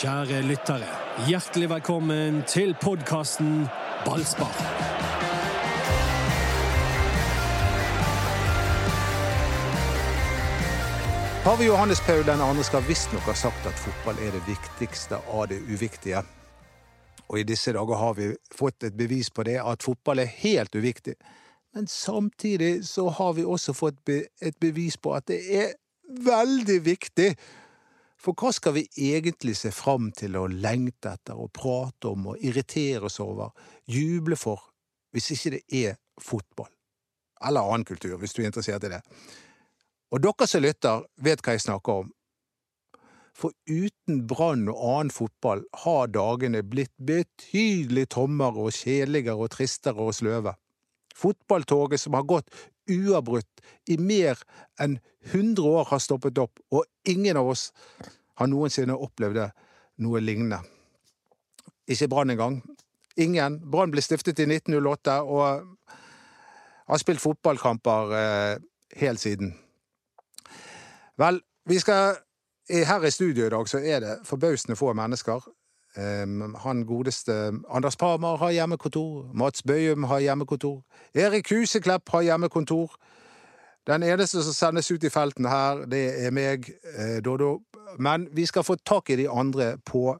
Kjære lyttere, hjertelig velkommen til podkasten Ballspar. Pave Johannes Paul den andre skal visstnok ha sagt at fotball er det viktigste av det uviktige. Og i disse dager har vi fått et bevis på det, at fotball er helt uviktig. Men samtidig så har vi også fått et bevis på at det er veldig viktig. For hva skal vi egentlig se fram til å lengte etter og prate om og irritere oss over, juble for, hvis ikke det er fotball? Eller annen kultur, hvis du er interessert i det. Og dere som lytter, vet hva jeg snakker om. For uten Brann og annen fotball har dagene blitt betydelig tommere og kjedeligere og tristere og sløve. Fotballtoget som har gått uavbrutt i mer enn 100 år, har stoppet opp, og ingen av oss har noensinne opplevd noe lignende. Ikke Brann engang. Ingen. Brann ble stiftet i 1908 og har spilt fotballkamper eh, helt siden. Vel, vi skal her i studio i dag så er det forbausende få mennesker. Um, han godeste Anders Parmar har hjemmekontor. Mats Bøyum har hjemmekontor. Erik Huseklepp har hjemmekontor. Den eneste som sendes ut i felten her, det er meg, eh, Dodo. Men vi skal få tak i de andre på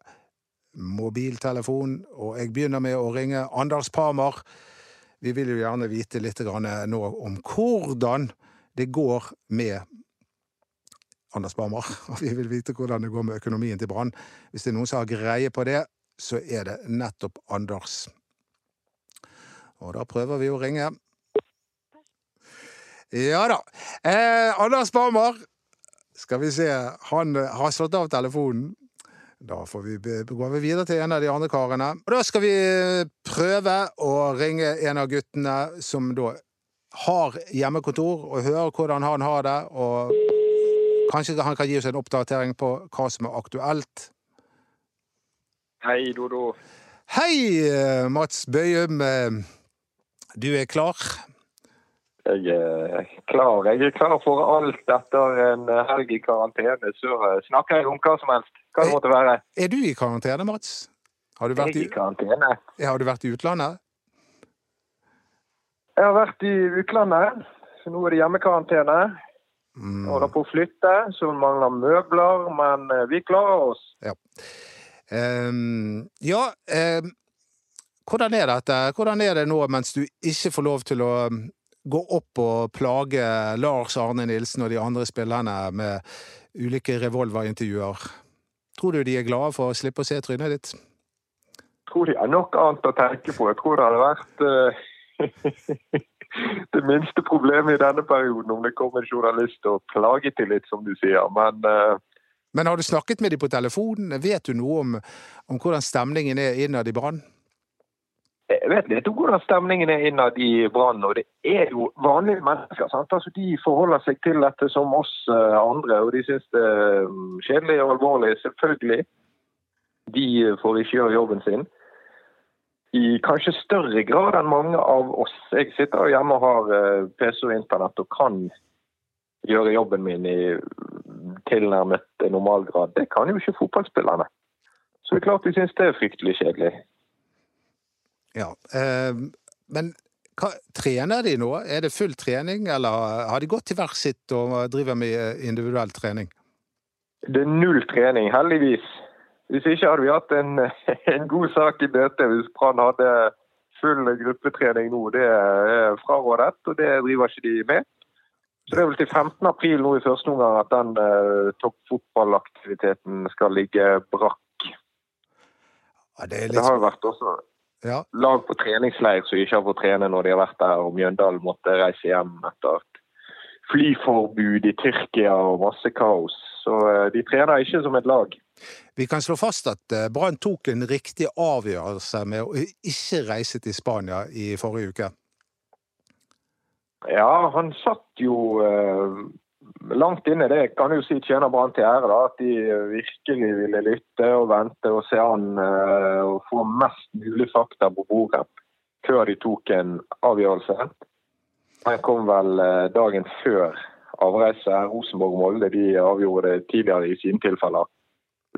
mobiltelefon, og jeg begynner med å ringe Anders Parmar. Vi vil jo gjerne vite litt nå om hvordan det går med Anders Parmar. og vi vil vite hvordan det går med økonomien til Brann. Hvis det er noen som har greie på det, så er det nettopp Anders. Og da prøver vi å ringe. Ja da. Eh, Anders Barmer, skal vi se, han har slått av telefonen. Da får vi gå videre til en av de andre karene. Og da skal vi prøve å ringe en av guttene som da har hjemmekontor, og høre hvordan han har det. og Kanskje han kan gi oss en oppdatering på hva som er aktuelt? Hei, Dodo. Hei, Mats Bøyum. Du er klar? Jeg er klar. Jeg er klar for alt etter en helg i karantene. Så snakker jeg om hva som helst. Hva det måtte være. Er du i karantene, Mats? Har du vært jeg er i karantene. Har du vært i utlandet? Jeg har vært i utlandet. Så nå er det hjemmekarantene. Mm. Holder på å flytte, så mangler møbler, men eh, vi klarer oss. Ja. Um, ja um, hvordan er dette? Hvordan er det nå mens du ikke får lov til å gå opp og plage Lars Arne Nilsen og de andre spillerne med ulike revolverintervjuer? Tror du de er glade for å slippe å se trynet ditt? Jeg tror de har nok annet å tenke på. Jeg tror det hadde vært uh... det minste problemet i denne perioden om det kom en journalist og plaget til litt, som du sier. Men, uh... Men har du snakket med dem på telefonen? Vet du noe om, om hvordan stemningen er innad i Brann? Jeg vet om hvordan stemningen er innad i Brann. Og det er jo vanlige mennesker. Sant? Altså, de forholder seg til dette som oss uh, andre, og de syns det er um, kjedelig og alvorlig. Selvfølgelig. De får ikke gjøre jobben sin i kanskje større grad enn mange av oss. Jeg sitter hjemme og har eh, PC og internett og kan gjøre jobben min i tilnærmet normal grad. Det kan jo ikke fotballspillerne. Så det er klart de syns det er fryktelig kjedelig. Ja, eh, men hva, trener de nå? Er det full trening, eller har de gått til hver sitt og driver med eh, individuell trening? Det er null trening, heldigvis. Hvis ikke hadde vi hatt en, en god sak i bøte hvis Brann hadde full gruppetrening nå. Det er frarådet, og det driver ikke de med. Så Det er vel til 15. april nå i første omgang at den eh, toppfotballaktiviteten skal ligge brakk. Ja, det, det, har jo vært også ja. lag på treningsleir som ikke har fått trene når de har vært der, og Mjøndalen måtte reise hjem etter et flyforbud i Tyrkia og masse kaos. Så uh, de trener ikke som et lag. Vi kan slå fast at eh, Brann tok en riktig avgjørelse med å ikke reise til Spania i forrige uke. Ja, han satt jo langt inne. Det kan jo si tjener Brann til ære. da, At de virkelig ville lytte og vente og se an uh, og få mest mulig fakta på bordet før de tok en avgjørelse. Den kom vel uh, dagen før avreise. Rosenborg-Molde de avgjorde det tidligere i sine tilfeller.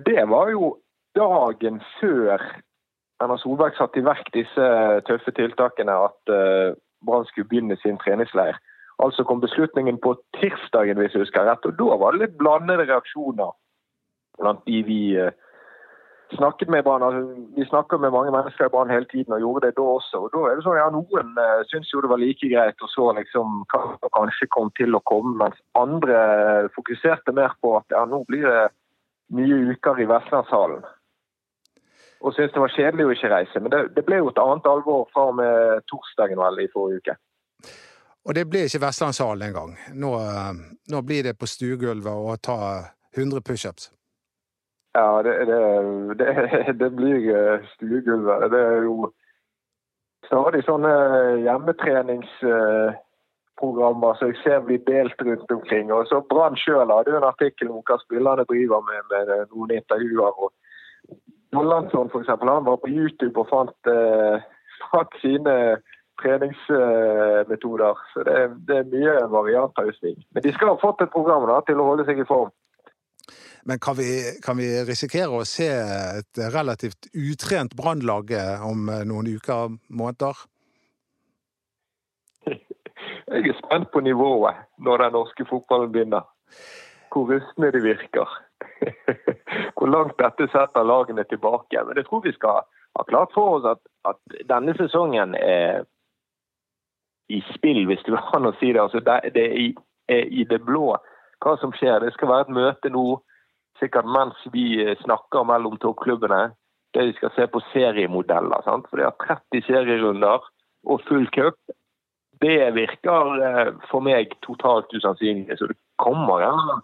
Det var jo dagen før Erna Solberg satte i verk disse tøffe tiltakene at uh, Brann skulle begynne sin treningsleir. Altså kom beslutningen på tirsdagen, hvis jeg husker rett. Og da var det litt blandede reaksjoner blant de vi uh, snakket med Brann. Altså, vi snakker med mange mennesker i Brann hele tiden og gjorde det da også. og da er det sånn, ja, Noen uh, syntes jo det var like greit og så liksom kanskje kom til å komme, mens andre fokuserte mer på at ja, nå blir det nye uker i Vestlandshallen. Og syntes det var kjedelig å ikke reise. Men det, det ble jo et annet alvor fra og med torsdagen vel i forrige uke. Og det blir ikke Vestlandshallen engang. Nå, eh, nå blir det på stuegulvet å ta 100 pushups. Ja, det, det, det, det blir eh, stuegulvet. Det er jo stadig sånne hjemmetreningsprogrammer som jeg ser blir delt rundt omkring. Og så Brann sjøl hadde jo en artikkel om hva spillerne driver med, med noen intervjuer. og Nollandsson f.eks. Han var på YouTube og fant, eh, fant sine treningsmetoder. Så det, det, er mye varianter i sving. Men de skal ha fått et program da, til å holde seg i form. Men kan vi, kan vi, risikere å se et relativt utrent brannlag om noen uker, måneder? Jeg er spent på nivået når den norske fotballen begynner. Hvor rustne de virker. Hvor langt dette setter lagene tilbake. Men jeg tror vi skal ha klart for oss at, at denne sesongen er i spill, hvis du kan si det. Altså, det, det er, i, er i det blå hva som skjer. Det skal være et møte nå sikkert mens vi eh, snakker mellom toppklubbene, det vi skal se på seriemodeller. Sant? For det er 30 serierunder og full cup. Det virker eh, for meg totalt usannsynlig. Så det kommer en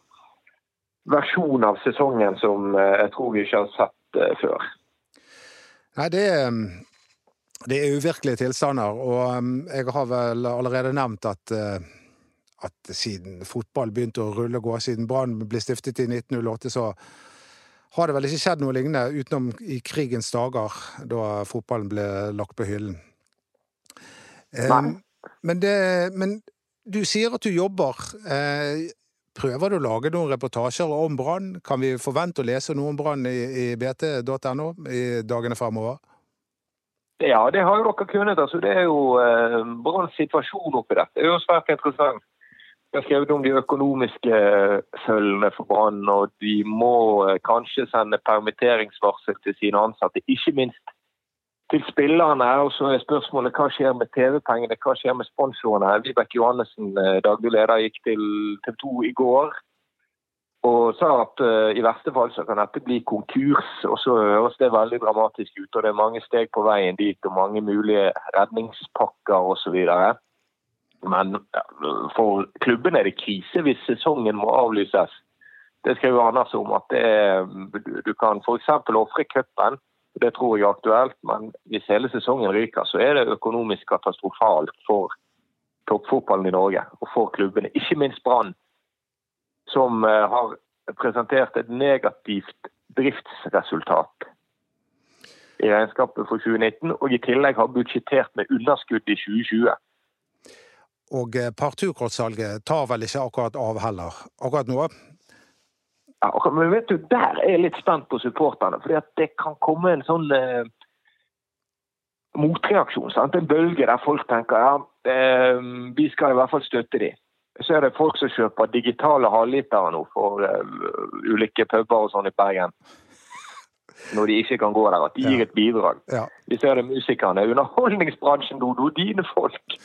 versjon av sesongen som eh, jeg tror vi ikke har sett før. Nei, det det er uvirkelige tilstander, og jeg har vel allerede nevnt at at siden fotball begynte å rulle og gå, siden Brann ble stiftet i 1908, så har det vel ikke skjedd noe lignende utenom i krigens dager, da fotballen ble lagt på hyllen. Um, men, det, men, du sier at du jobber. Eh, prøver du å lage noen reportasjer om Brann? Kan vi forvente å lese noe om Brann i, i bt.no i dagene fremover? Ja, det har jo dere kunnet. Altså, det er jo eh, Branns situasjon oppi dette. Det er jo svært interessant. Jeg har skrevet om de økonomiske eh, følgene for Brann, og de må eh, kanskje sende permitteringsvarsel til sine ansatte. Ikke minst til spillerne. Og så er spørsmålet hva skjer med TV-pengene, hva skjer med sponsorene. Vibeke Johannessen, eh, daglig leder, gikk til TV 2 i går og sa at uh, i verste fall så kan dette bli konkurs. Og så høres det veldig dramatisk ut, og det er mange steg på veien dit, og mange mulige redningspakker osv. Men for klubben er det krise hvis sesongen må avlyses. Det skriver Anders om at er, du kan f.eks. ofre cupen. Det tror jeg er aktuelt, men hvis hele sesongen ryker, så er det økonomisk katastrofalt for toppfotballen i Norge og for klubbene. Ikke minst Brann, som eh, har presentert et negativt driftsresultat i regnskapet for 2019, og i tillegg har budsjettert med underskudd i 2020. Og eh, parturkortsalget tar vel ikke akkurat av heller, akkurat nå? Ja, men vet du, Der er jeg litt spent på supporterne. For det kan komme en sånn eh, motreaksjon. Sant? En bølge der folk tenker ja, eh, vi skal i hvert fall støtte dem. Så er det folk som kjøper digitale halvlitere nå for uh, ulike puber og sånn i Bergen. Når de ikke kan gå der. At de gir et bidrag. Ja. Vi ser det musikerne. Underholdningsbransjen, Dodo. Dine folk.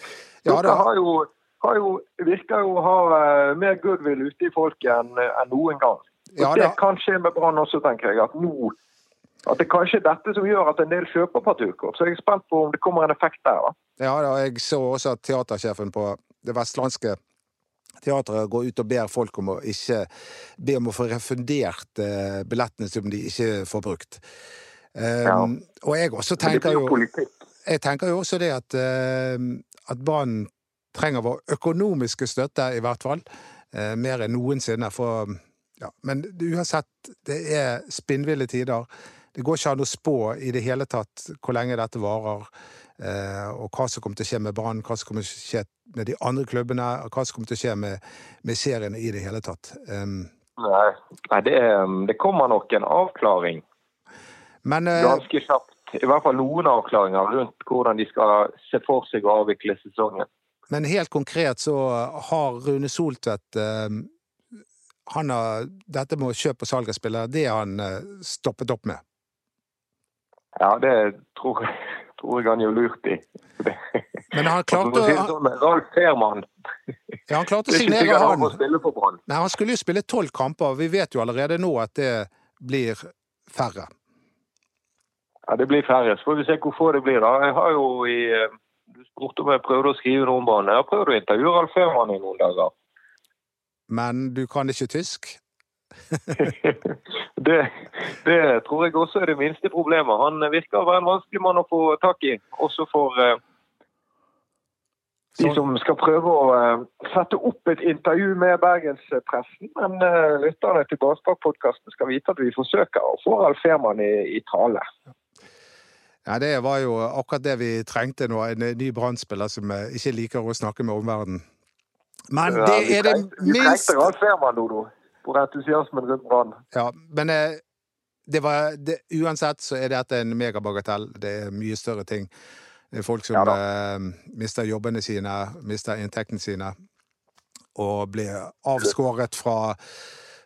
Ja, Dere har jo, har jo, virker jo å ha uh, mer goodwill ute i folket enn en noen gang. Og ja, det kan skje med Brann også, tenker jeg. At nå at det kanskje er dette som gjør at en del kjøper parturkort. Så jeg er spent på om det kommer en effekt der. da. Ja, da, jeg så også at teatersjefen på det vestlandske teatret går ut og ber folk om å ikke be om å få refundert eh, billettene som de ikke får brukt. Um, ja. Og jeg også tenker jo Jeg tenker jo også det at uh, at banen trenger vår økonomiske støtte, i hvert fall. Eh, mer enn noensinne. For, ja. Men uansett, det er spinnville tider. Det går ikke an å spå i det hele tatt hvor lenge dette varer, og hva som kommer til å skje med Brann, hva som kommer til å skje med de andre klubbene, og hva som kommer til å skje med, med seriene i det hele tatt. Um, Nei, Nei det, det, kommer nok en avklaring Men eh, ganske kjapt i hvert fall noen avklaringer rundt hvordan de skal se for seg å avvikle sesongen. Men helt konkret så har Rune Soltvedt eh, han har, Dette med å kjøpe og salg av spillere, det har han eh, stoppet opp med. Ja, det tror, tror jeg han gjør lurt i. Men han klarte å han, sånn, Ralf Fehrmann ja, han klarte å er signere han han. Nei, han skulle jo spille tolv kamper. Vi vet jo allerede nå at det blir færre. Ja, det blir færre. Så får vi se hvor få det blir. da. Jeg har jo i eh, Du spurte om jeg prøvde å skrive noe om Brann. Jeg har prøvd å intervjue Ralf Fehrmann i noen dager. Men du kan ikke tysk? det, det tror jeg også er det minste problemet. Han virker å være en vanskelig mann å få tak i. Også for eh, de som skal prøve å eh, sette opp et intervju med bergenspressen. Men uh, lytterne til Bastak-podkasten skal vite at vi forsøker å få Alf Fehrmann i, i tale. Ja, Det var jo akkurat det vi trengte nå. En ny brannspiller som ikke liker å snakke med omverdenen. Men det er det minst Vi trengte Ralf Fehrmann, Dodo, for entusiasmen rundt Brann. Ja, men eh, det var, det, uansett så er dette en megabagatell. Det er mye større ting. Det er folk som Ja eh, mister jobbene sine, mister inntektene sine, og blir avskåret fra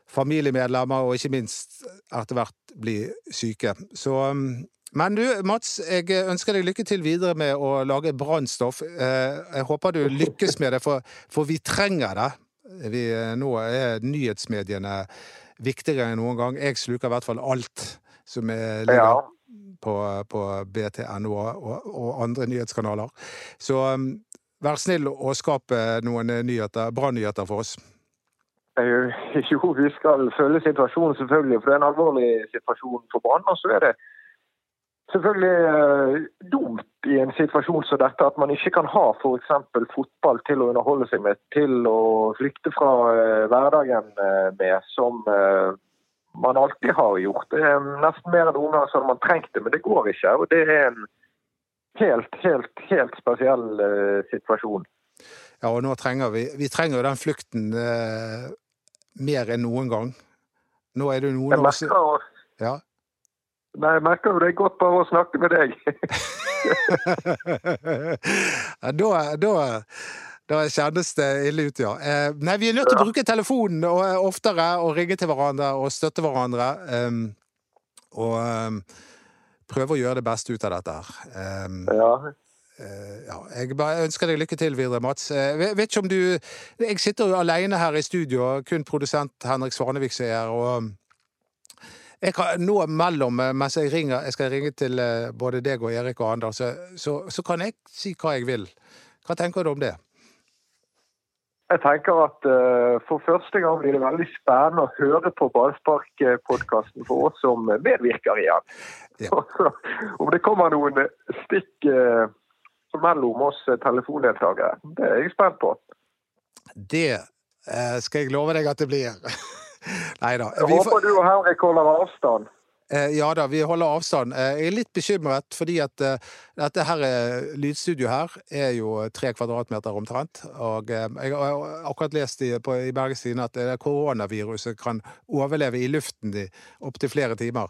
familiemedlemmer, og ikke minst etter hvert blir syke. Så um, men du, Mats, jeg ønsker deg lykke til videre med å lage brannstoff. Eh, Jeg håper du lykkes med det, for, for vi trenger det. Vi, eh, nå er nyhetsmediene viktigere enn noen gang. Jeg sluker i hvert fall alt som er, ligger Ja. på, på BTNO og, og andre nyhetskanaler. Så um, vær snill å skape noen nyheter, brannnyheter for oss. Eh, Jo, vi skal følge situasjonen selvfølgelig, for det er en alvorlig situasjon for Brann. Og så er det selvfølgelig eh, dumt i en situasjon som dette at man ikke kan ha f.eks. fotball til å underholde seg med, til å flykte fra eh, hverdagen eh, med, som man alltid har gjort. Det er nesten mer enn noen gang så hadde man trengt det, men det går ikke. Og det er en helt, helt, helt spesiell situasjon. Ja, og nå trenger vi Vi trenger den flukten eh, mer enn noen gang. Nå er det noen år siden ja. Nei, jeg merker jo det er godt bare å snakke med deg. Da, da, da kjennes det ille ut, ja. Eh, nei, vi er nødt til å bruke telefonen eh, oftere og ringe til hverandre og støtte hverandre. Um, og um, prøve å gjøre det beste ut av dette her. Um, Ja. Eh, ja, jeg bare ønsker deg lykke til videre, Mats. Jeg vet ikke om du Jeg sitter jo alene her i studio, kun produsent Henrik Svanevik som er her. og jeg kan, nå mellom, eh, mens jeg ringer, jeg skal ringe til eh, både deg og Erik og andre, så, så, så kan jeg si hva jeg vil. Hva tenker du om det? Jeg tenker at uh, for første gang blir det veldig spennende å høre på Ballspark-podkasten for oss som medvirker igjen. Ja. Om det kommer noen stikk uh, mellom oss telefondeltakere, det er jeg spent på. Det uh, skal jeg love deg at det blir. Nei da. Jeg håper du og Henrik holder avstand. Eh, Ja da, vi holder avstand. Eh, Jeg er litt bekymret, fordi at eh, dette her lydstudioet her er jo tre kvadratmeter omtrent. Og jeg har akkurat lest i, på, i Bergens Tidende at det koronaviruset kan overleve i luften i opptil flere timer.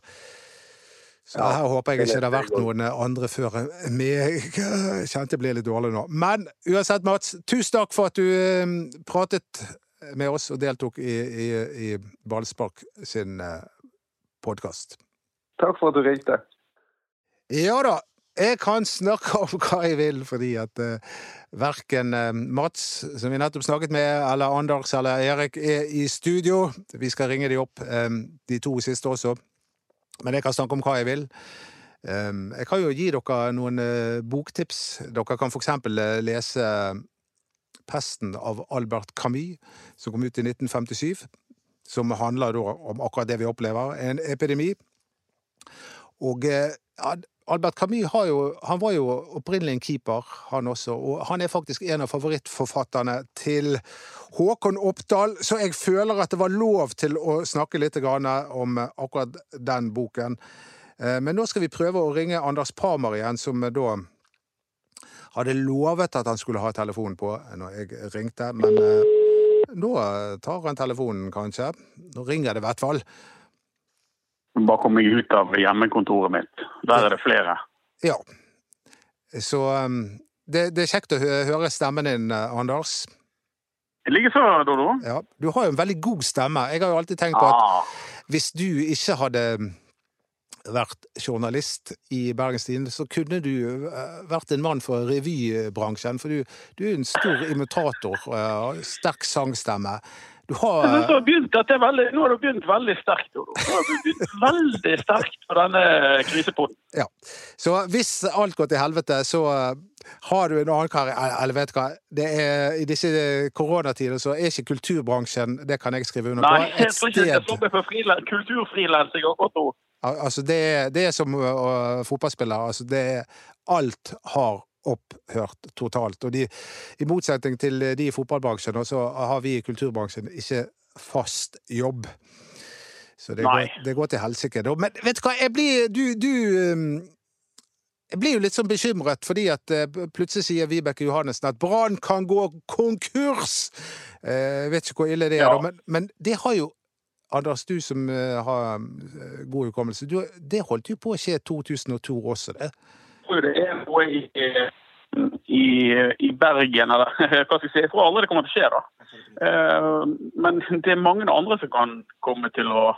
Så Ja, her håper jeg ikke det har vært noen andre før meg. Kjente jeg ble litt dårlig nå. Men uansett, Mats, tusen takk for at du pratet med oss og deltok i, i, i Ballspark sin podkast. Takk for at du ringte. Ja da, jeg kan snakke om hva jeg vil, fordi at uh, verken uh, Mats, som vi nettopp snakket med, eller Anders eller Erik er i studio. Vi skal ringe de opp, um, de to siste også. Men jeg kan snakke om hva jeg vil. Um, jeg kan jo gi dere noen uh, boktips. Dere kan for eksempel uh, lese Pesten av Albert Camus, som kom ut i 1957. Som handler om akkurat det vi opplever, en epidemi. Og eh, ja, Albert Camus jo, han var jo opprinnelig en keeper, han også. Og han er faktisk en av favorittforfatterne til Håkon Oppdal, så jeg føler at det var lov til å snakke litt om akkurat den boken. Eh, Men nå skal vi prøve å ringe Anders Parmer igjen, som da hadde lovet at han skulle ha telefonen på når jeg ringte. Men eh, nå tar han telefonen, kanskje. Nå ringer det i hvert fall. bare kom meg ut av hjemmekontoret mitt. Der er det flere. Ja. Så um, det, det, er kjekt å høre stemmen din, Anders. Likeså, Dodo. Ja, du har jo en veldig god stemme. Jeg har jo alltid tenkt på at ah. hvis du ikke hadde vært journalist i Bergens Tidende, så kunne du eh, vært en mann for revybransjen. For du, du er en stor imitator. Uh, sterk sangstemme. Du har jeg har begynt, veldig, Nå har du begynt veldig sterkt. Nå har du begynt veldig sterkt på denne krisepoden. Ja. Så hvis alt går til helvete, så eh, har du en annen karriere Eller vet du hva, er, i disse koronatider så er ikke kulturbransjen Det kan jeg skrive under på. Nei, jeg tror ikke det med for kulturfrilansing akkurat nå. Altså, det, det er som uh, fotballspiller. Altså, det er Alt har opphørt totalt. Og de, i motsetning til de i fotballbransjen, så har vi i kulturbransjen ikke fast jobb. Så det, går, det går, til helsike. Men vet du hva, jeg blir Du, du um, jeg blir jo litt sånn bekymret, fordi at uh, plutselig sier Vibeke Johannessen at Brann kan gå konkurs! Uh, jeg vet ikke hvor ille det er, ja. men, men, det har jo Anders, du som uh, har god hukommelse, det holdt jo på å skje 2002 også, det? tror det er noe i, i, i Bergen eller hva skal jeg si. Jeg tror aldri det kommer til å skje. da. Eh, men det er mange andre som kan komme til å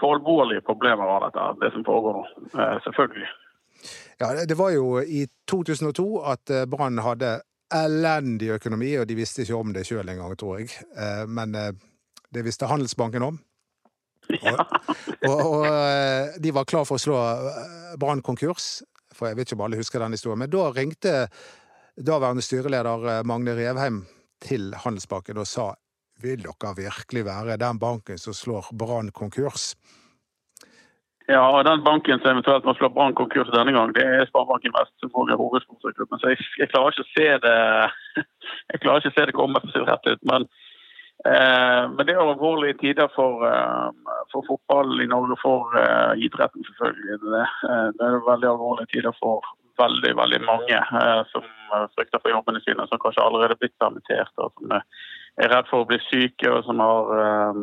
få alvorlige problemer av dette, det som foregår nå. Eh, selvfølgelig. Ja, Det var jo i 2002 at eh, Brann hadde elendig økonomi, og de visste ikke om det sjøl engang, tror jeg. Men det visste Handelsbanken om. Og, og, og, de var klar for å slå Brann konkurs for jeg vet ikke om alle husker den historien. Men da ringte daværende styreleder eh, Magne Revheim til Handelsbanken og sa vil dere virkelig være den banken som slår Brann konkurs? Ja, og den banken som eventuelt må slå Brann konkurs denne gang, det er Sparebanken Vest, som får hovedsponsorklubben. Så jeg, jeg, klarer ikke å se det jeg klarer ikke å se det komme, for å si det rett ut. Men Eh, men det er alvorlige tider for, eh, for fotball i Norge, for uh, idretten selvfølgelig. Det, det, er veldig alvorlige tider for veldig veldig mange som frykter for jobbene sine, som kanskje allerede er blitt permittert, og som er redd for å bli syke, og som har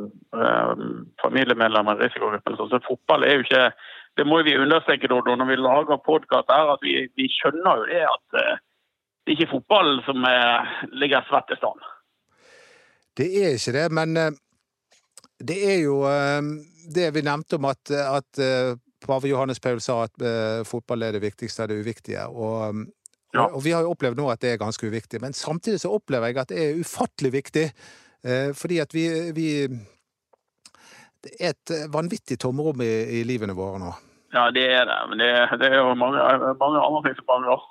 familiemedlemmer i risikogruppen. Så fotball er jo ikke Det må vi understreke når vi lager podkast er at vi, vi, skjønner jo det at det er ikke fotballen som er, ligger svett i stand. Det er ikke det, men eh, det er jo eh, det vi nevnte om at, at eh, pave Johannes Paul sa at fotball er det viktigste av det uviktige. Og, ja. og, vi har jo opplevd nå at det er ganske uviktig, men samtidig så opplever jeg at det er ufattelig viktig. Fordi at vi, vi Det er et vanvittig tomrom i, i livene våre nå. Ja, det er det. Men det, det er jo mange, mange, andre ting som mangler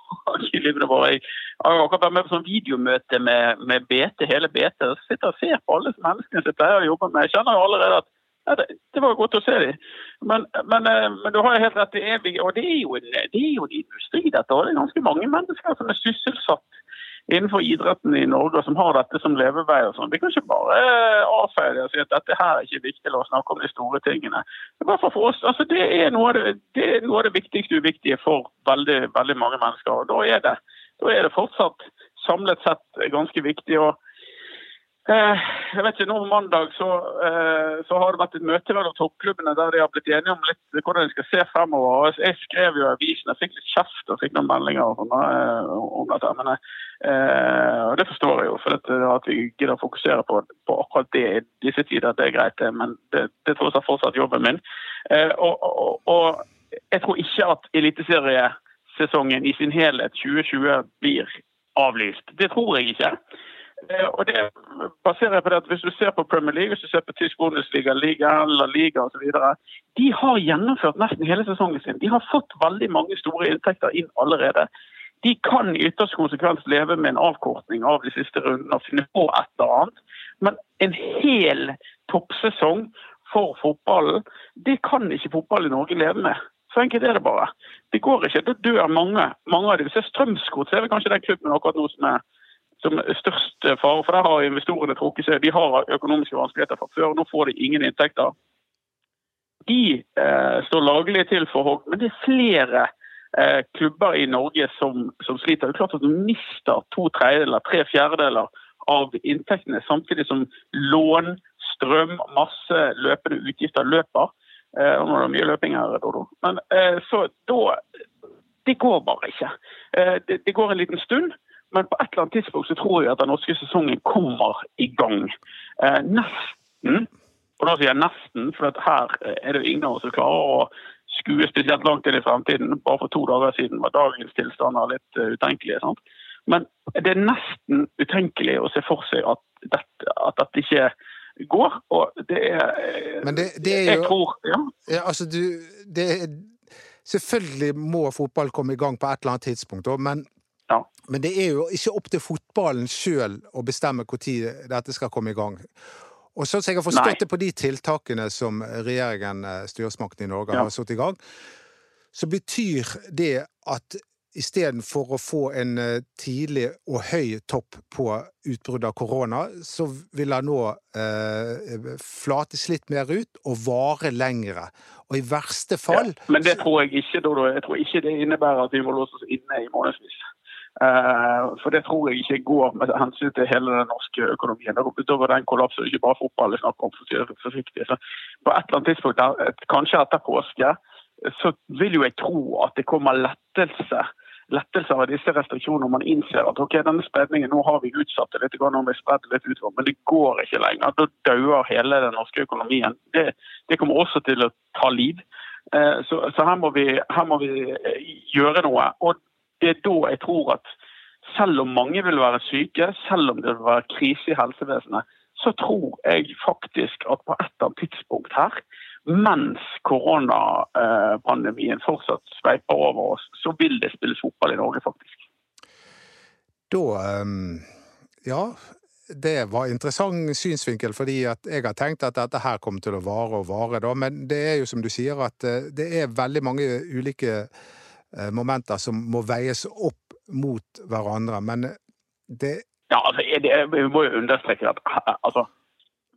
i livene våre. Jeg akkurat vært med på sånn videomøte med, med BT, hele BT. og sitter og ser på alle menneskene som jeg pleier å jobbe med. Jeg kjenner jo allerede at ja, det, det, var godt å se dem. Men, men, eh, men, du har jo helt rett, det er, og det er jo en, det er jo en industri, dette. Og det er ganske mange mennesker som er sysselsatt innenfor idretten i Norge som har dette som levevei. og sånn. Vi kan ikke bare eh, avfeie det og si at dette her er ikke viktig, la oss snakke om de store tingene. I hvert for oss, altså Det er det, det, er noe av det viktigste uviktige for veldig, veldig mange mennesker. og Da er det, da er det fortsatt samlet sett ganske viktig. og Eh, jeg vet ikke, nå Mandag så, eh, så, har det vært et møte mellom toppklubbene der de har blitt enige om litt hvordan de skal se fremover. Jeg skrev jo i avisen, jeg fikk litt kjeft og fikk noen meldinger om, eh, om dette. Men, og Det forstår jeg jo, for dette, at vi gidder å fokusere på, på akkurat det i disse tider. Det er greit, men det, tror jeg fortsatt jobben min. Og, og, og jeg tror ikke at eliteseriesesongen i sin helhet 2020 blir avlyst. Det tror jeg ikke. Eh, og det baserer på at Hvis du ser på Premier League, hvis du ser på tysk Bundesliga, Liga eller Liga osv. De har gjennomført nesten hele sesongen sin. De har fått veldig mange store inntekter inn allerede. De kan i ytterste konsekvens leve med en avkortning av de siste rundene og finne på et eller annet. Men en hel toppsesong for fotballen, det kan ikke fotball i Norge leve med. Så enkelt er det bare. Det går ikke. Da dør mange. mange av dem. Hvis Strømsgodt er vel kanskje den klubben akkurat nå som er som størst fare. For der har investorene trukket seg. De har økonomiske vanskeligheter fra før. Nå får de ingen inntekter. De eh, står laglig til for hogg, men det er flere eh, klubber i Norge som, som, sliter. Det er klart at Du mister to tredjedeler, tre fjerdedeler av inntektene, samtidig som lån, strøm, masse løpende utgifter løper. Eh, nå er det mye løping her, Dodo. Men eh, så da Det går bare ikke. Eh, det, det, går en liten stund. Men på et eller annet tidspunkt så tror jeg at den norske sesongen kommer i gang. Eh, nesten. Og da sier jeg nesten, for her er det jo ingen av oss som klarer å skue spesielt langt inn i fremtiden. Bare for to dager siden var dagens tilstander litt uh, utenkelige. Sant? Men det er nesten utenkelig å se for seg at dette, at dette ikke går. Og det er Men det, det er jo Jeg tror Ja. ja altså, du det er, Selvfølgelig må fotball komme i gang på et eller annet tidspunkt, men, ja. men det er jo ikke opp til fotballen sjøl å bestemme når dette skal komme i gang. Og sånn som jeg har forstått det på de tiltakene som regjeringen, eh, styresmakten i Norge, ja. har satt i gang, så betyr det at istedenfor å få en eh, tidlig og høy topp på utbruddet av korona, så vil den nå eh, flates litt mer ut og vare lengre. Og i verste fall ja, Men det tror jeg ikke, Dodo. Jeg tror ikke det innebærer at vi må låse oss inne i månedsvis. Uh, for det tror jeg ikke går med hensyn til hele den norske økonomien. Utover den kollapsen ikke bare fotball er snakk om, forsiktig. Så på et eller annet tidspunkt, kanskje etter påske, så vil jo jeg tro at det kommer lettelse lettelse av disse restriksjonene. Man innser at ok, denne spredningen nå har vi utsatt det litt, nå har vi spredt litt utover, men det går ikke lenger. Da dauer hele den norske økonomien. Det, det, kommer også til å ta liv. Eh, så, så her, må vi, her, må vi, gjøre noe. Og det er da jeg tror at selv om mange vil være syke, selv om det vil være krise i helsevesenet, så tror jeg faktisk at på et eller annet tidspunkt her, mens koronapandemien fortsatt sveiper over oss, så vil det spilles fotball i Norge, faktisk. Da ehm, Ja, det var interessant synsvinkel, fordi jeg har tenkt at dette her kommer til å vare og vare, da. Men det er jo som du sier, at eh, det er veldig mange ulike Eh, momenter som må veies opp mot hverandre. Men det Ja, altså, det, vi må jo understreke at altså,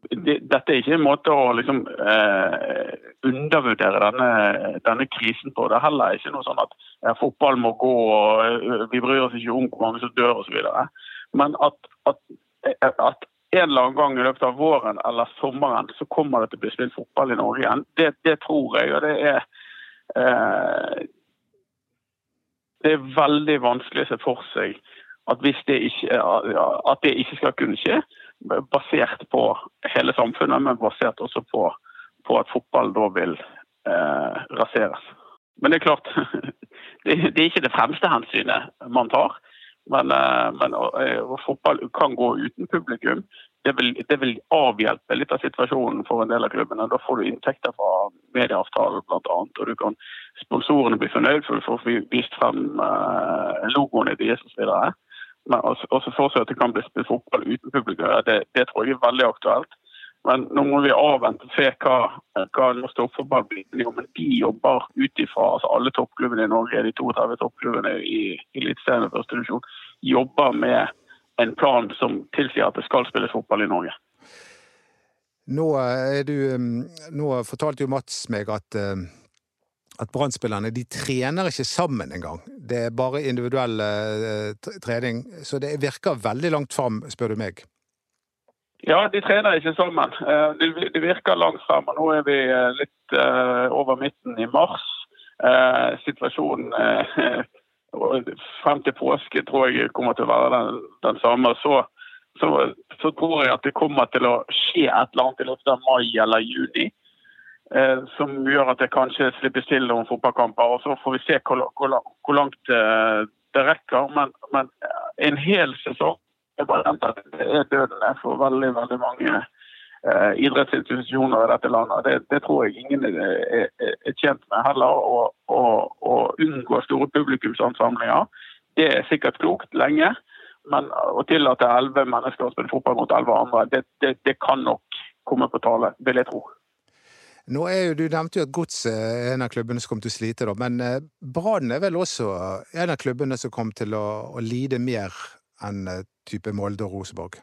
det, dette er ikke en måte å liksom eh, undervurdere denne, denne, krisen på. Det er heller ikke noe sånn at ja, fotball må gå, og eh, vi bryr oss ikke om hvor mange som dør osv. Men at, at, at, en eller annen gang i løpet av våren eller sommeren så kommer det til å bli spilt fotball i Norge igjen. Det, det tror jeg. og det er eh, det er veldig vanskelig å se for seg at, det ikke, at det ikke skal kunne skje, basert på hele samfunnet, men basert også på, på at fotball da vil eh, raseres. Men det er klart, det, det, er ikke det fremste hensynet man tar. Men, eh, men og, eh, fotball kan gå uten publikum det vil, det vil, avhjelpe litt av situasjonen for en del av klubbene. Da får du inntekter fra medieavtalen bl.a. Og du kan, sponsorene bli fornøyd for du får vist frem eh, logoene deres osv. Men også fortsatt at det kan bli spilt fotball uten publikum. Det, det, tror jeg er veldig aktuelt. Men nå må vi avvente og se hva, hva norsk toppfotball blir. Men de jobber ut ifra altså alle toppklubbene i Norge, de 32 toppklubbene i Eliteserien og første divisjon, jobber med en plan som tilsier at det skal spilles fotball i Norge. Nå, du, nå fortalte jo Mats meg at, eh, at brann de trener ikke sammen engang. Det er bare individuell uh, trening. Så det virker veldig langt fram, spør du meg. Ja, de trener ikke sammen. Uh, det virker langt frem. Nå er vi litt uh, over midten i mars. Situasjonen frem til påske tror jeg kommer til å være den, den samme. Så, så, så, tror jeg at det kommer til å skje et eller annet i løpet av mai eller juni. Eh, som gjør at det kanskje slippes til noen fotballkamper. og Så får vi se hvor, hvor, hvor langt eh, det rekker. Men, men, en hel sesong jeg bare at det er dødende for veldig, veldig mange eh, idrettsinstitusjoner i dette landet. Det, det tror jeg ingen er, er, er tjent med heller. Å, å unngå store publikumsansamlinger. Det er sikkert klokt lenge. Men å tillate elleve mennesker å spille fotball mot elleve andre, det, det, det, kan nok komme på tale, vil jeg tro. Nå er jo, Du nevnte jo at Godset er en av klubbene som kommer til å slite, da, men eh, Brann er vel også en av klubbene som kommer til å, å lide mer enn eh, type Molde og Rosenborg?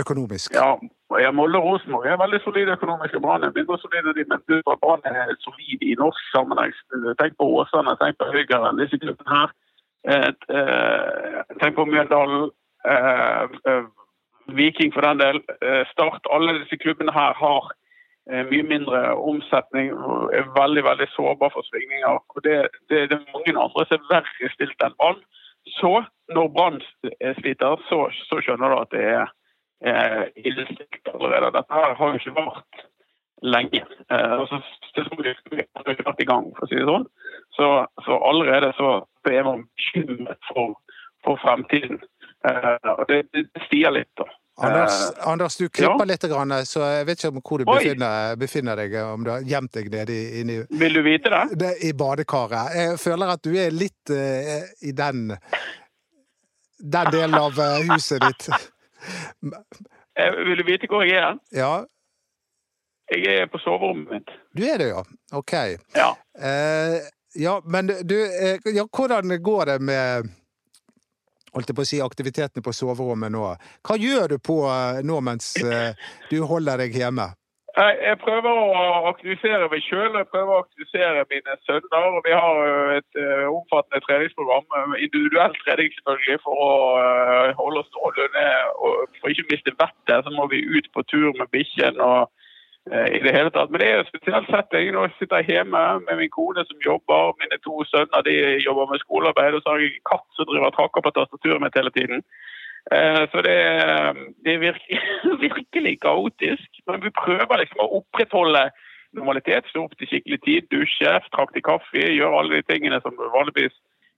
Økonomisk? Ja, ja, Molde og Rosenborg er veldig solide økonomisk. Brann er mindre solide, men Brann er solid i norsk sammenheng. Tenk på Åsane, tenk på Høygaard, disse klubbene her. Eh, tenk på Mjøndalen, eh, eh, Viking for den del. Eh, Start. Alle disse klubbene her har eh, mye mindre omsetning er veldig veldig sårbar for svingninger. Og det, det, det er mange andre som er verre stilt enn Brann. Så når Brann sliter, så, så, skjønner du at det er, eh, illestilt allerede. Dette her har jo ikke vart lenge. Eh, og så har ikke vært i gang, for å si det sånn. Så, så allerede så er man bekymret for, for fremtiden. Eh, og det, det, stier litt, da. Anders, Anders, du klipper ja. litt, så jeg vet ikke hvor du befinner, befinner, deg. Om du har gjemt deg nede inni Vil du vite det? det? I badekaret. Jeg føler at du er litt uh, i den den delen av uh, huset ditt. Vil du vite hvor jeg er? Ja. Jeg er på soverommet mitt. Du er det, ja. Ok. Ja. Uh, ja, men du, ja, hvordan går det med holdt jeg på å si, aktivitetene på soverommet nå. Hva gjør du på eh, nå mens eh, du holder deg hjemme? Jeg prøver å aktivisere meg sjøl. Jeg prøver å aktivisere mine sønner. Vi har et uh, omfattende treningsprogram. Individuell trening selvfølgelig for å holde oss strålende. og for ikke å miste vettet. Så må vi ut på tur med bikkjen. og Eh, i det hele tatt. Men det er jo spesielt sett jeg Nå sitter hjemme med min kone som jobber. Mine to sønner de jobber med skolearbeid. Og så har jeg en katt som driver og trakker på tastaturet mitt hele tiden. Eh, så det, det er virkelig, virkelig kaotisk. Men vi prøver liksom å opprettholde normalitet. Stå opp til skikkelig tid, dusje, trakte kaffe, gjøre alle de tingene som du vanligvis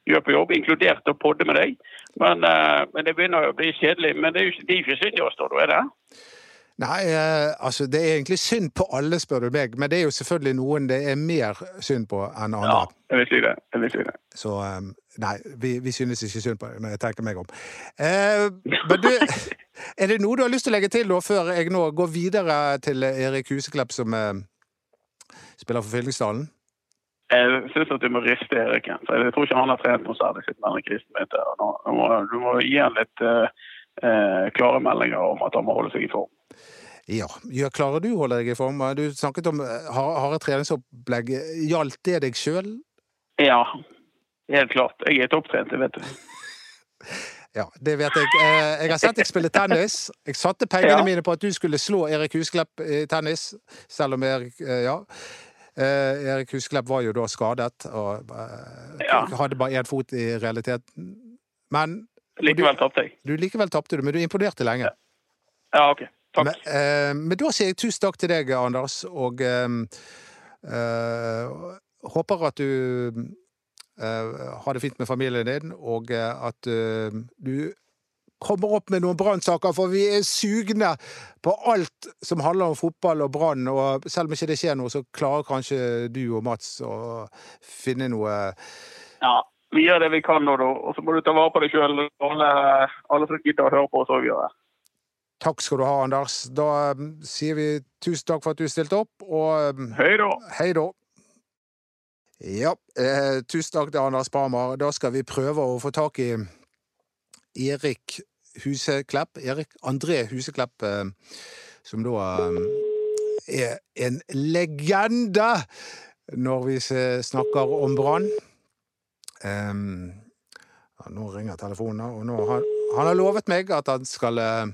gjør på jobb, inkludert å podde med deg. Men, eh, men det begynner å bli kjedelig. Men det er jo ikke, det er ikke oss, da, er det? Nei, eh, altså det er egentlig synd på alle, spør du meg. Men det er jo selvfølgelig noen det er mer synd på enn andre. Ja, jeg vil si det. Jeg vil si det. Så um, nei, vi, vi, synes ikke synd på det når jeg tenker meg om. Eh, men du, er det noe du har lyst til å legge til da, før jeg nå går videre til Erik Huseklepp, som eh, spiller for Fyllingsdalen? Jeg syns at du må riste Erik. Jeg tror ikke han har trent noe særlig siden denne krisen begynte. Du du må gi han litt uh, uh, klare meldinger om at han må holde seg i form. Ja. Klarer du å holde deg i form? Du snakket om eh, harde treningsopplegg. Gjaldt det deg sjøl? Ja, helt klart. Jeg er topptrent, vet du. Ja, det vet jeg. Eh, jeg har sett deg spille tennis. Jeg satte pengene ja. mine på at du skulle slå Erik Husklepp i tennis, selv om Erik eh, Ja. Erik Husklepp var jo da skadet og ja. hadde bare én fot i realiteten. Men Likevel tapte jeg. Du likevel tapte du, men du imponerte lenge. Ja, ja ok. Takk. Men, eh, men, da sier jeg tusen takk til deg, Anders, og eh, eh, håper at du eh, har det fint med familien din, og eh, at eh, du kommer opp med noen brannsaker, for vi er sugne på alt som handler om fotball og Brann. Og selv om ikke det skjer noe, så klarer kanskje du og Mats å finne noe Ja, vi gjør det vi kan nå, da. Og så må du ta vare på deg sjøl. Alle, alle som gidder å høre på oss òg gjør det. Takk skal du ha, Anders. Da um, sier vi tusen takk for at du stilte opp, og um, Hei da. Hei da. Ja, eh, tusen takk til Anders Parmar. Da skal vi prøve å få tak i Erik Huseklepp. Erik André Huseklepp, eh, som da eh, er en legende når vi snakker om Brann. Um, ja, nå ringer telefonen, og nå har, han har lovet meg at han skal eh,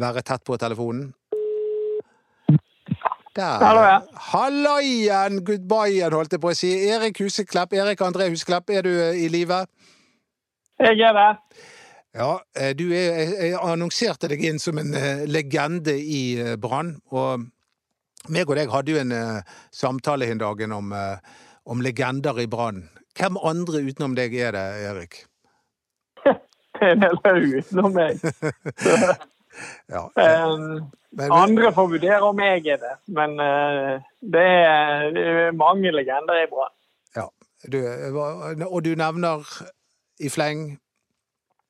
være tett på telefonen. Der. Hallo, ja. Hallo igjen, goodbye holdt jeg på å si. Erik Huseklepp, Erik André Huseklepp, er du eh, i live? Jeg er det. Ja, eh, du er, jeg annonserte deg inn som en eh, legende i Brann. Og meg og deg hadde jo en samtale en dagen om, om legender i Brann. Hvem andre utenom deg er det, Erik? Det er en hel haug utenom meg. Ja. Um, men, andre får vurdere om jeg er det, men uh, det, er, er, mange legender i Brann. Ja. Du, og du nevner i fleng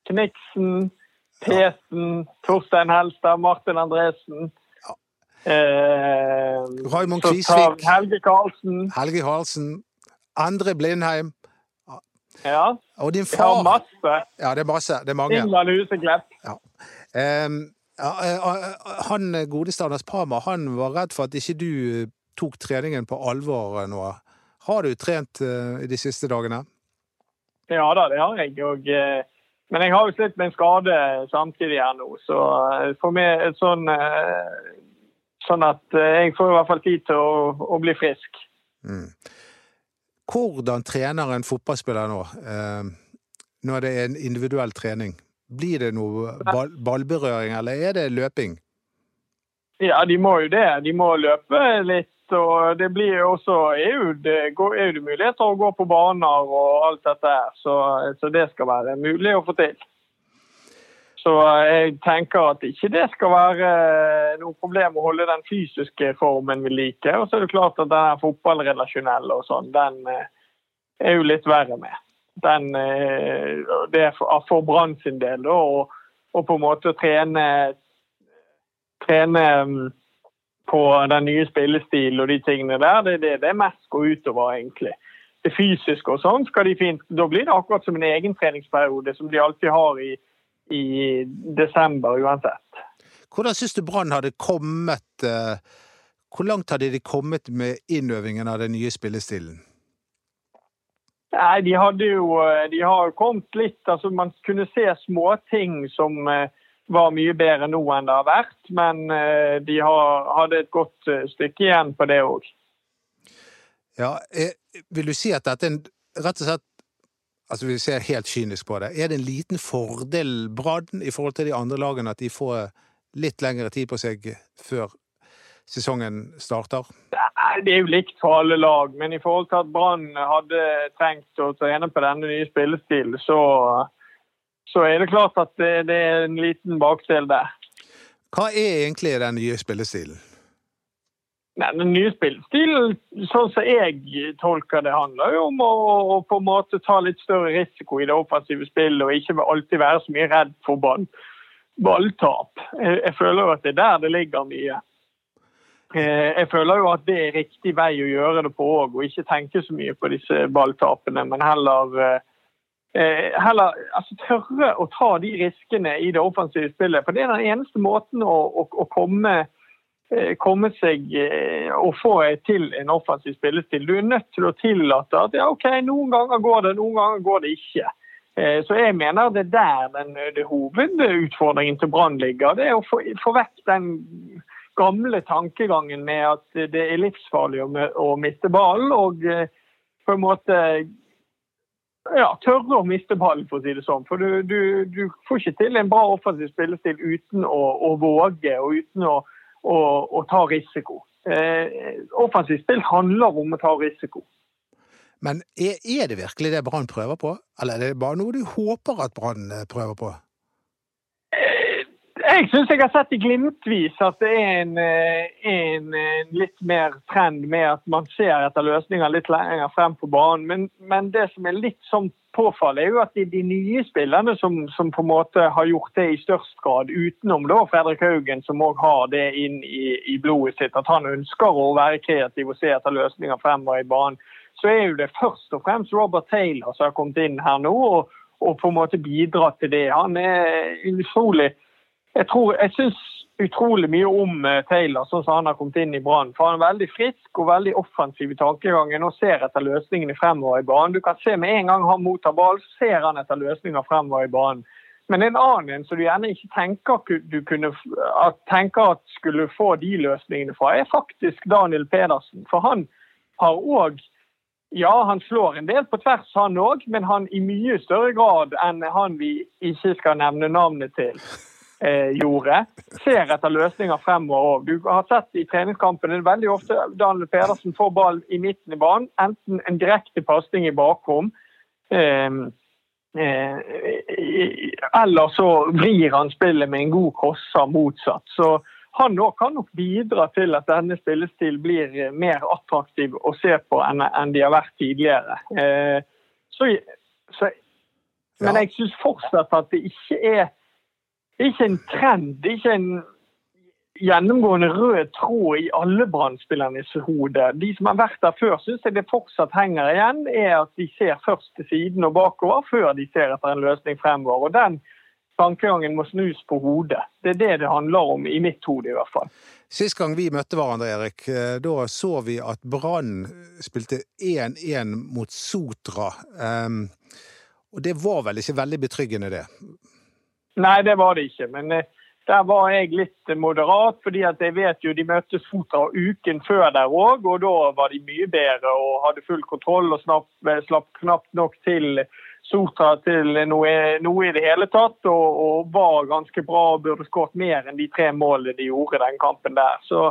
Kniksen, Pesen, Torstein Helstad, Martin Andresen. Ja. Uh, Raymond Kvisvik. Helge Karlsen. Helge Karlsen. Andre Blindheim. Ja. Og din far. Ja, masse. Ja, det er masse. Det er mange. Ingvald Huseklepp. Ja. Um, Eh, eh, han godeste Anders Parma han var redd for at ikke du eh, tok treningen på alvor nå. Har du trent i de siste dagene? Ja da, det har jeg. Og, men jeg har jo slitt med en skade samtidig her nå. Så for meg sånn Sånn at jeg får i hvert fall tid til å, å bli frisk. Mm. Hvordan trener en fotballspiller nå, eh, når det er en individuell trening? Blir det noe ball, ballberøring, eller er det løping? Ja, de må jo det. De må løpe litt. Og det blir jo også EU. Det er jo muligheter å gå på baner og alt dette her. Så, så det skal være mulig å få til. Så jeg tenker at ikke det skal være noe problem å holde den fysiske formen vi liker. Og så er det klart at den fotballrelasjonelle og sånn, den eh, er jo litt verre med. Den, eh, det er for, Brann sin del og på en måte trene, trene mm, på den nye spillestilen og de tingene der, det er det det mest går utover, egentlig. Det fysiske og sånn skal de fint Da blir det akkurat som en egen treningsperiode som de alltid har i i desember uansett. Hvordan syns du Brann hadde kommet eh, Hvor langt hadde de kommet med innøvingen av den nye spillestilen? Nei, De hadde jo eh, de har kommet litt altså Man kunne se småting som eh, var mye bedre nå enn det har vært. Men de har, hadde et godt stykke igjen på det òg. Ja, vil du si at dette er en, rett og slett altså vi ser helt kynisk på det, er det en liten fordel Brann i forhold til de andre lagene at de får litt lengre tid på seg før sesongen starter? Det er jo likt for alle lag, men i forhold til at Brann hadde trengt å trene på denne nye spillestilen, så, så er det klart at det, det er en liten bakdel der. Hva er egentlig den nye spillestilen? Nei, Den nye spillestilen, sånn som jeg tolker det, handler jo om å, å, på en måte ta litt større risiko i det offensive spillet og ikke alltid være så mye redd for ball, balltap. Jeg, jeg, føler jo at det er der det ligger mye. Eh, jeg føler jo at det er riktig vei å gjøre det på òg, og ikke tenke så mye på disse balltapene, men heller, eh, heller altså, tørre å ta de riskene i det offensive spillet. For det er den eneste måten å, å, å komme Eh, komme seg eh, og få til en offensiv spillestil. Du er nødt til å tillate at ja, OK, noen ganger går det, noen ganger går det ikke. Eh, så jeg mener det er der den, det hovedutfordringen til Brann ligger. Det er å få, få, vekk den gamle tankegangen med at det er livsfarlig å, miste ballen, og på en måte ja, tørre å miste ballen, for å si det sånn. For du, du, du får ikke til en bra offensiv spillestil uten å, å våge og uten å å, å ta risiko. Eh, offensivt spill handler om å ta risiko. Men er, er det virkelig det Brann prøver på, eller er det bare noe du håper at Brann eh, prøver på? Eh, jeg syns jeg har sett i glimtvis at det er en, eh, en, en, litt mer trend med at man ser etter løsninger litt lenger frem på banen. Men, men det som er litt sånn påfall, er jo at de, de nye spillerne som, som, på en måte har gjort det i størst grad, utenom da Fredrik Haugen, som òg har det inn i, i, blodet sitt, at han ønsker å være kreativ og se etter løsninger fremover i banen, så er jo det først og fremst Robert Taylor som har kommet inn her nå og, og på en måte bidratt til det. Han er utrolig Jeg tror, jeg synes utrolig mye om eh, Taylor, sånn som han har kommet inn i Brann. For han er veldig frisk og veldig offensiv i tankegangen og ser etter løsningene fremover i banen. Du kan se med en gang han mottar ball, så ser han etter løsninger fremover i banen. Men en annen en som du gjerne ikke tenker, du kunne, at, tenker at skulle få de løsningene fra, er faktisk Daniel Pedersen. For han har òg ja, han slår en del på tvers, han òg, men han i mye større grad enn han vi ikke skal nevne navnet til eh, gjorde, ser etter løsninger fremover òg. Du har sett i treningskampene veldig ofte Daniel Pedersen får ball i midten i banen, enten en direkte pasning i bakrom. Eh, eh, eller så vrir han spillet med en god crosser motsatt. Så han kan nok bidra til at denne spillestilen blir mer attraktiv å se på enn, de har vært tidligere. Eh, så, så, men jeg syns fortsatt at det ikke er ikke en trend, ikke en gjennomgående rød tråd i alle Brann-spillernes hode. De som har vært der før, syns jeg det fortsatt henger igjen, er at de ser først til siden og bakover før de ser etter en løsning fremover. Og den tankegangen må snus på hodet. Det er det det handler om, i mitt hode i hvert fall. Sist gang vi møtte hverandre, Erik, eh, da så vi at Brann spilte 1-1 mot Sotra. Um, og det var vel ikke veldig betryggende, det? Nei, det var det ikke. Men eh, der var jeg litt moderat, fordi at jeg vet jo de møttes Sotra uken før der òg. Og da var de mye bedre og hadde full kontroll og slapp, slapp knapt nok til Sotra til noe, noe, i det hele tatt. Og, og, var ganske bra og burde skåret mer enn de tre målene de gjorde den kampen der. Så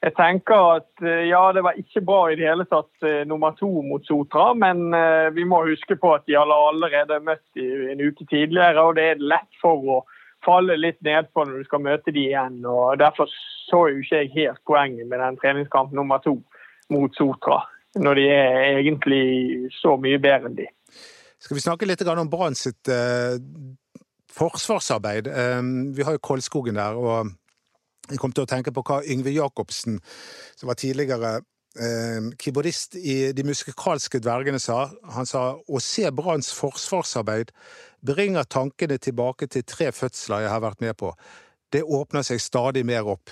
jeg tenker at ja, det var ikke bra i det hele tatt nummer to mot Sotra. Men vi må huske på at de har allerede møtt en uke tidligere, og det er lett for å falle litt nedpå når du skal møte de igjen. og Derfor så jo ikke jeg helt poenget med den treningskamp nummer to mot Sotra. Når de er egentlig så mye bedre enn de. Skal vi snakke litt om Brann sitt eh, forsvarsarbeid? Eh, vi har jo Kolskogen der. og jeg kom til å tenke på hva Yngve Jacobsen, som var tidligere eh, keyboardist i De musikalske dvergene, sa. Han sa å se Branns forsvarsarbeid bringer tankene tilbake til tre fødsler jeg har vært med på. Det åpner seg stadig mer opp.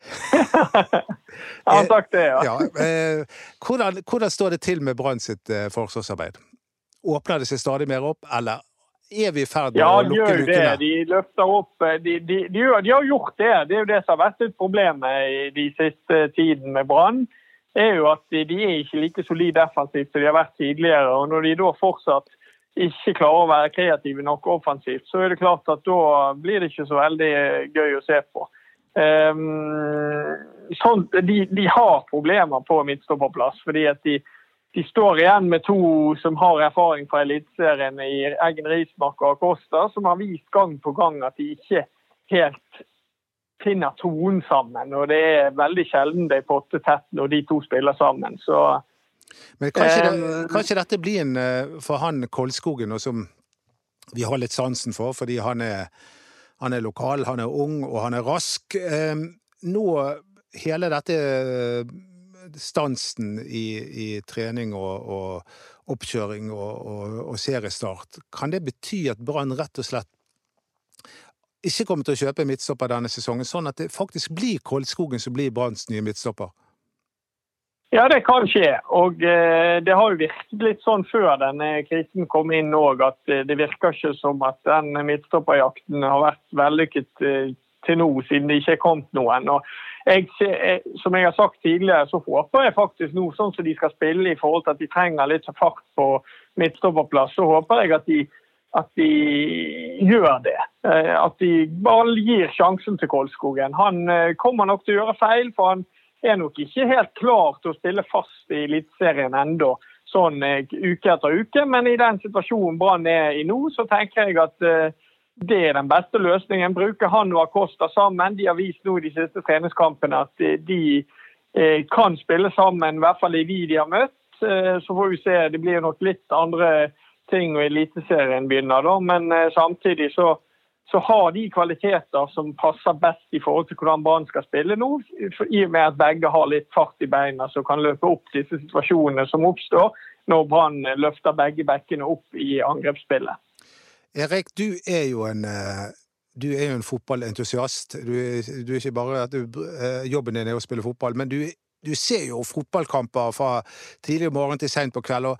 Ja, har sagt det, ja. ja eh, hvordan, hvordan, står det til med Brann sitt eh, forsvarsarbeid? Åpner det seg stadig mer opp, eller er vi i ferd med ja, å lukke lukene? Ja, de løfter opp eh, de, de, de, de, har gjort det. Det er jo det som har vært et problem i de siste tiden med Brann. er jo at de, er ikke like solide defensivt som de har vært tidligere. og Når de da fortsatt ikke klarer å være kreative nok offensivt, så er det klart at da blir det ikke så veldig gøy å se på. Um, sånt, de, de, har problemer på midtstopperplass, fordi at de, de, står igjen med to som har erfaring fra Eliteserien i Eggen Rismark og Acosta, som har vist gang på gang at de ikke helt finner tonen sammen. Og det er veldig sjelden det er pottetett når de to spiller sammen. Så men kanskje, det, kanskje, dette blir en eh, for han Kolskogen, og som vi har litt sansen for, fordi han er, han er lokal, han er ung og han er rask. Nå, hele dette eh, stansen i, i trening og, og oppkjøring og, og, og, seriestart, kan det bety at Brann rett og slett ikke kommer til å kjøpe midtstopper denne sesongen, sånn at det faktisk blir Koldskogen som blir Branns nye midtstopper? Ja, det kan skje. Og eh, det har jo virket litt sånn før denne krisen kom inn òg, at eh, det virker ikke som at den midtstopperjakten har vært vellykket eh, til nå, siden det ikke er kommet noen. Og jeg, som jeg har sagt tidligere, så håper jeg faktisk nå, sånn som de skal spille i forhold til at de trenger litt fart på midtstopperplass, så håper jeg at de, at de gjør det. At de bare gir sjansen til Kolskogen. Han kommer nok til å gjøre feil, for han er nok ikke helt klar til å stille fast i Eliteserien ennå, sånn eh, uke etter uke. Men i den situasjonen Brann er i nå, så tenker jeg at det er den beste løsningen. Bruke han og Acosta sammen. De har vist nå i de siste treningskampene at de, de uh, kan spille sammen, i hvert fall i de de har møtt. Uh, så får vi se. Det blir nok litt andre ting når Eliteserien begynner, da. Men samtidig så så har de kvaliteter som passer best i forhold til hvordan Brann skal spille nå. I og med at begge har litt fart i beina som kan løpe opp disse situasjonene som oppstår når Brann løfter begge bekkene opp i angrepsspillet. Erik, du er jo en, eh, du er jo en fotballentusiast. Du, du, er ikke bare at du, eh, jobben din er å spille fotball, men du, du ser jo fotballkamper fra tidlig morgen til seint på kveld. og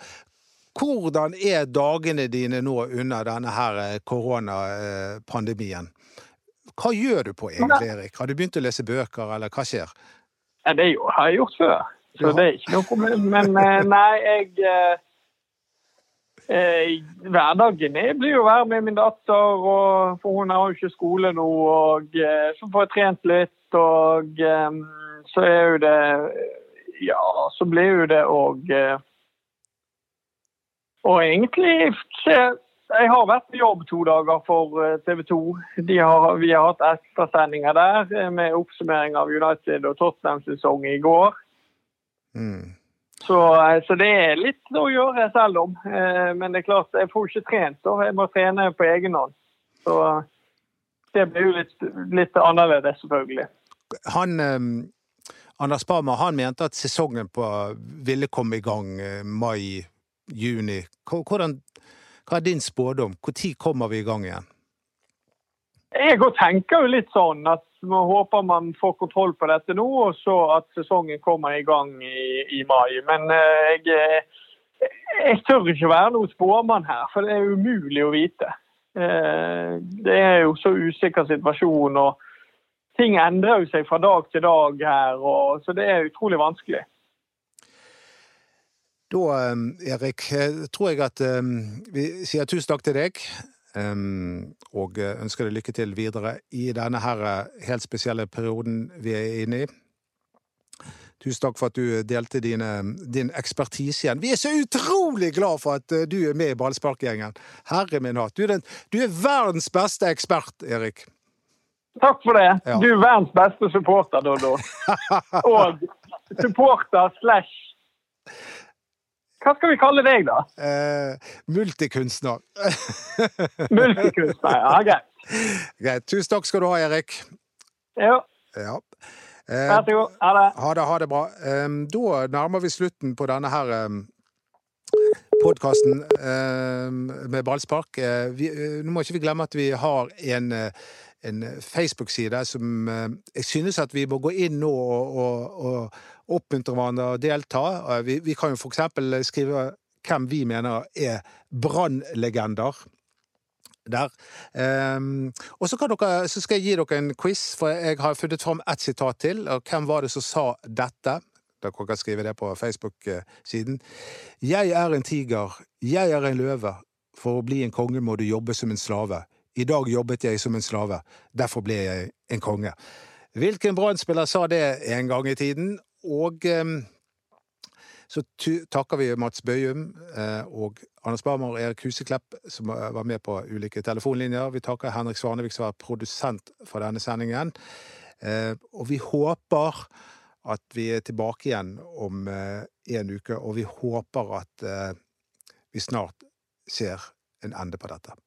hvordan er dagene dine nå under denne her eh, koronapandemien? Hva gjør du på egentlig, Erik? Har du begynt å lese bøker, eller hva skjer? Ja, det har jeg gjort før, så det er ikke noe problem. Men nei, jeg eh, Hverdagen blir jo være med min datter, og, for hun har jo ikke skole nå. og Så får jeg trent litt, og så er jo det Ja, så blir jo det òg og egentlig Jeg har vært på jobb to dager for eh, TV 2. Har, vi har hatt ekstrasendinger der eh, med oppsummering av United og Tottenham-sesong i går. Mm. Så, eh, så, det er litt å gjøre selv om. Men det er klart, jeg får ikke trent. Så jeg må trene på egen hånd. Så det blir jo litt, litt annerledes, selvfølgelig. Han, Anders Barmer han mente at sesongen på, ville komme i gang mai juni. Hvordan, hva er din spådom? Når kommer vi i gang igjen? Jeg tenker jo litt sånn at man håper man får kontroll på dette nå, og så at sesongen kommer i gang i, i mai. Men uh, jeg, jeg, tør ikke være noen spåmann her, for det er umulig å vite. Eh, det er jo så usikker situasjon, og ting endrer jo seg fra dag til dag her. Og, så det er utrolig vanskelig. Da, Erik, tror jeg at vi sier tusen takk til deg. Og ønsker deg lykke til videre i denne her helt spesielle perioden vi er inne i. Tusen takk for at du delte dine, din ekspertise igjen. Vi er så utrolig glad for at du er med i Ballsparkgjengen. Herre min hatt. Du, du, er verdens beste ekspert, Erik. Takk for det. Ja. Du er verdens beste supporter, Doddo. Og supporter slash Hva skal vi kalle deg, da? Eh, multikunstner. multikunstner, ja. Greit. Greit. Tusen takk skal du ha, Erik. Ja. Eh, Vær så god. Ha det. Ha det, ha det bra. Da nærmer vi slutten på denne her podkasten med ballspark. Eh, vi, eh, nå må ikke vi glemme at vi har en, eh, en Facebook-side som jeg synes at vi må gå inn nå og, og, og oppmuntre hverandre og delta. Vi, vi kan jo eksempel skrive hvem vi mener er brannlegender der. Um, og så, dere, så, skal jeg gi dere en quiz, for jeg har funnet fram ett sitat til. Og hvem var det som sa dette? Dere kan skrive det på Facebook-siden. Jeg er en tiger, jeg er en løve. For å bli en konge må du jobbe som en slave. I dag jobbet jeg som en slave, derfor ble jeg en konge. Hvilken brann sa det en gang i tiden? Og um, så takker vi Mats Bøyum eh, og Anders Barmer og Erik Huseklepp, som var med på ulike telefonlinjer. Vi takker Henrik Svanevik, som var produsent for denne sendingen. Eh, og vi håper at vi er tilbake igjen om eh, en uke, og vi håper at vi snart ser en ende på dette.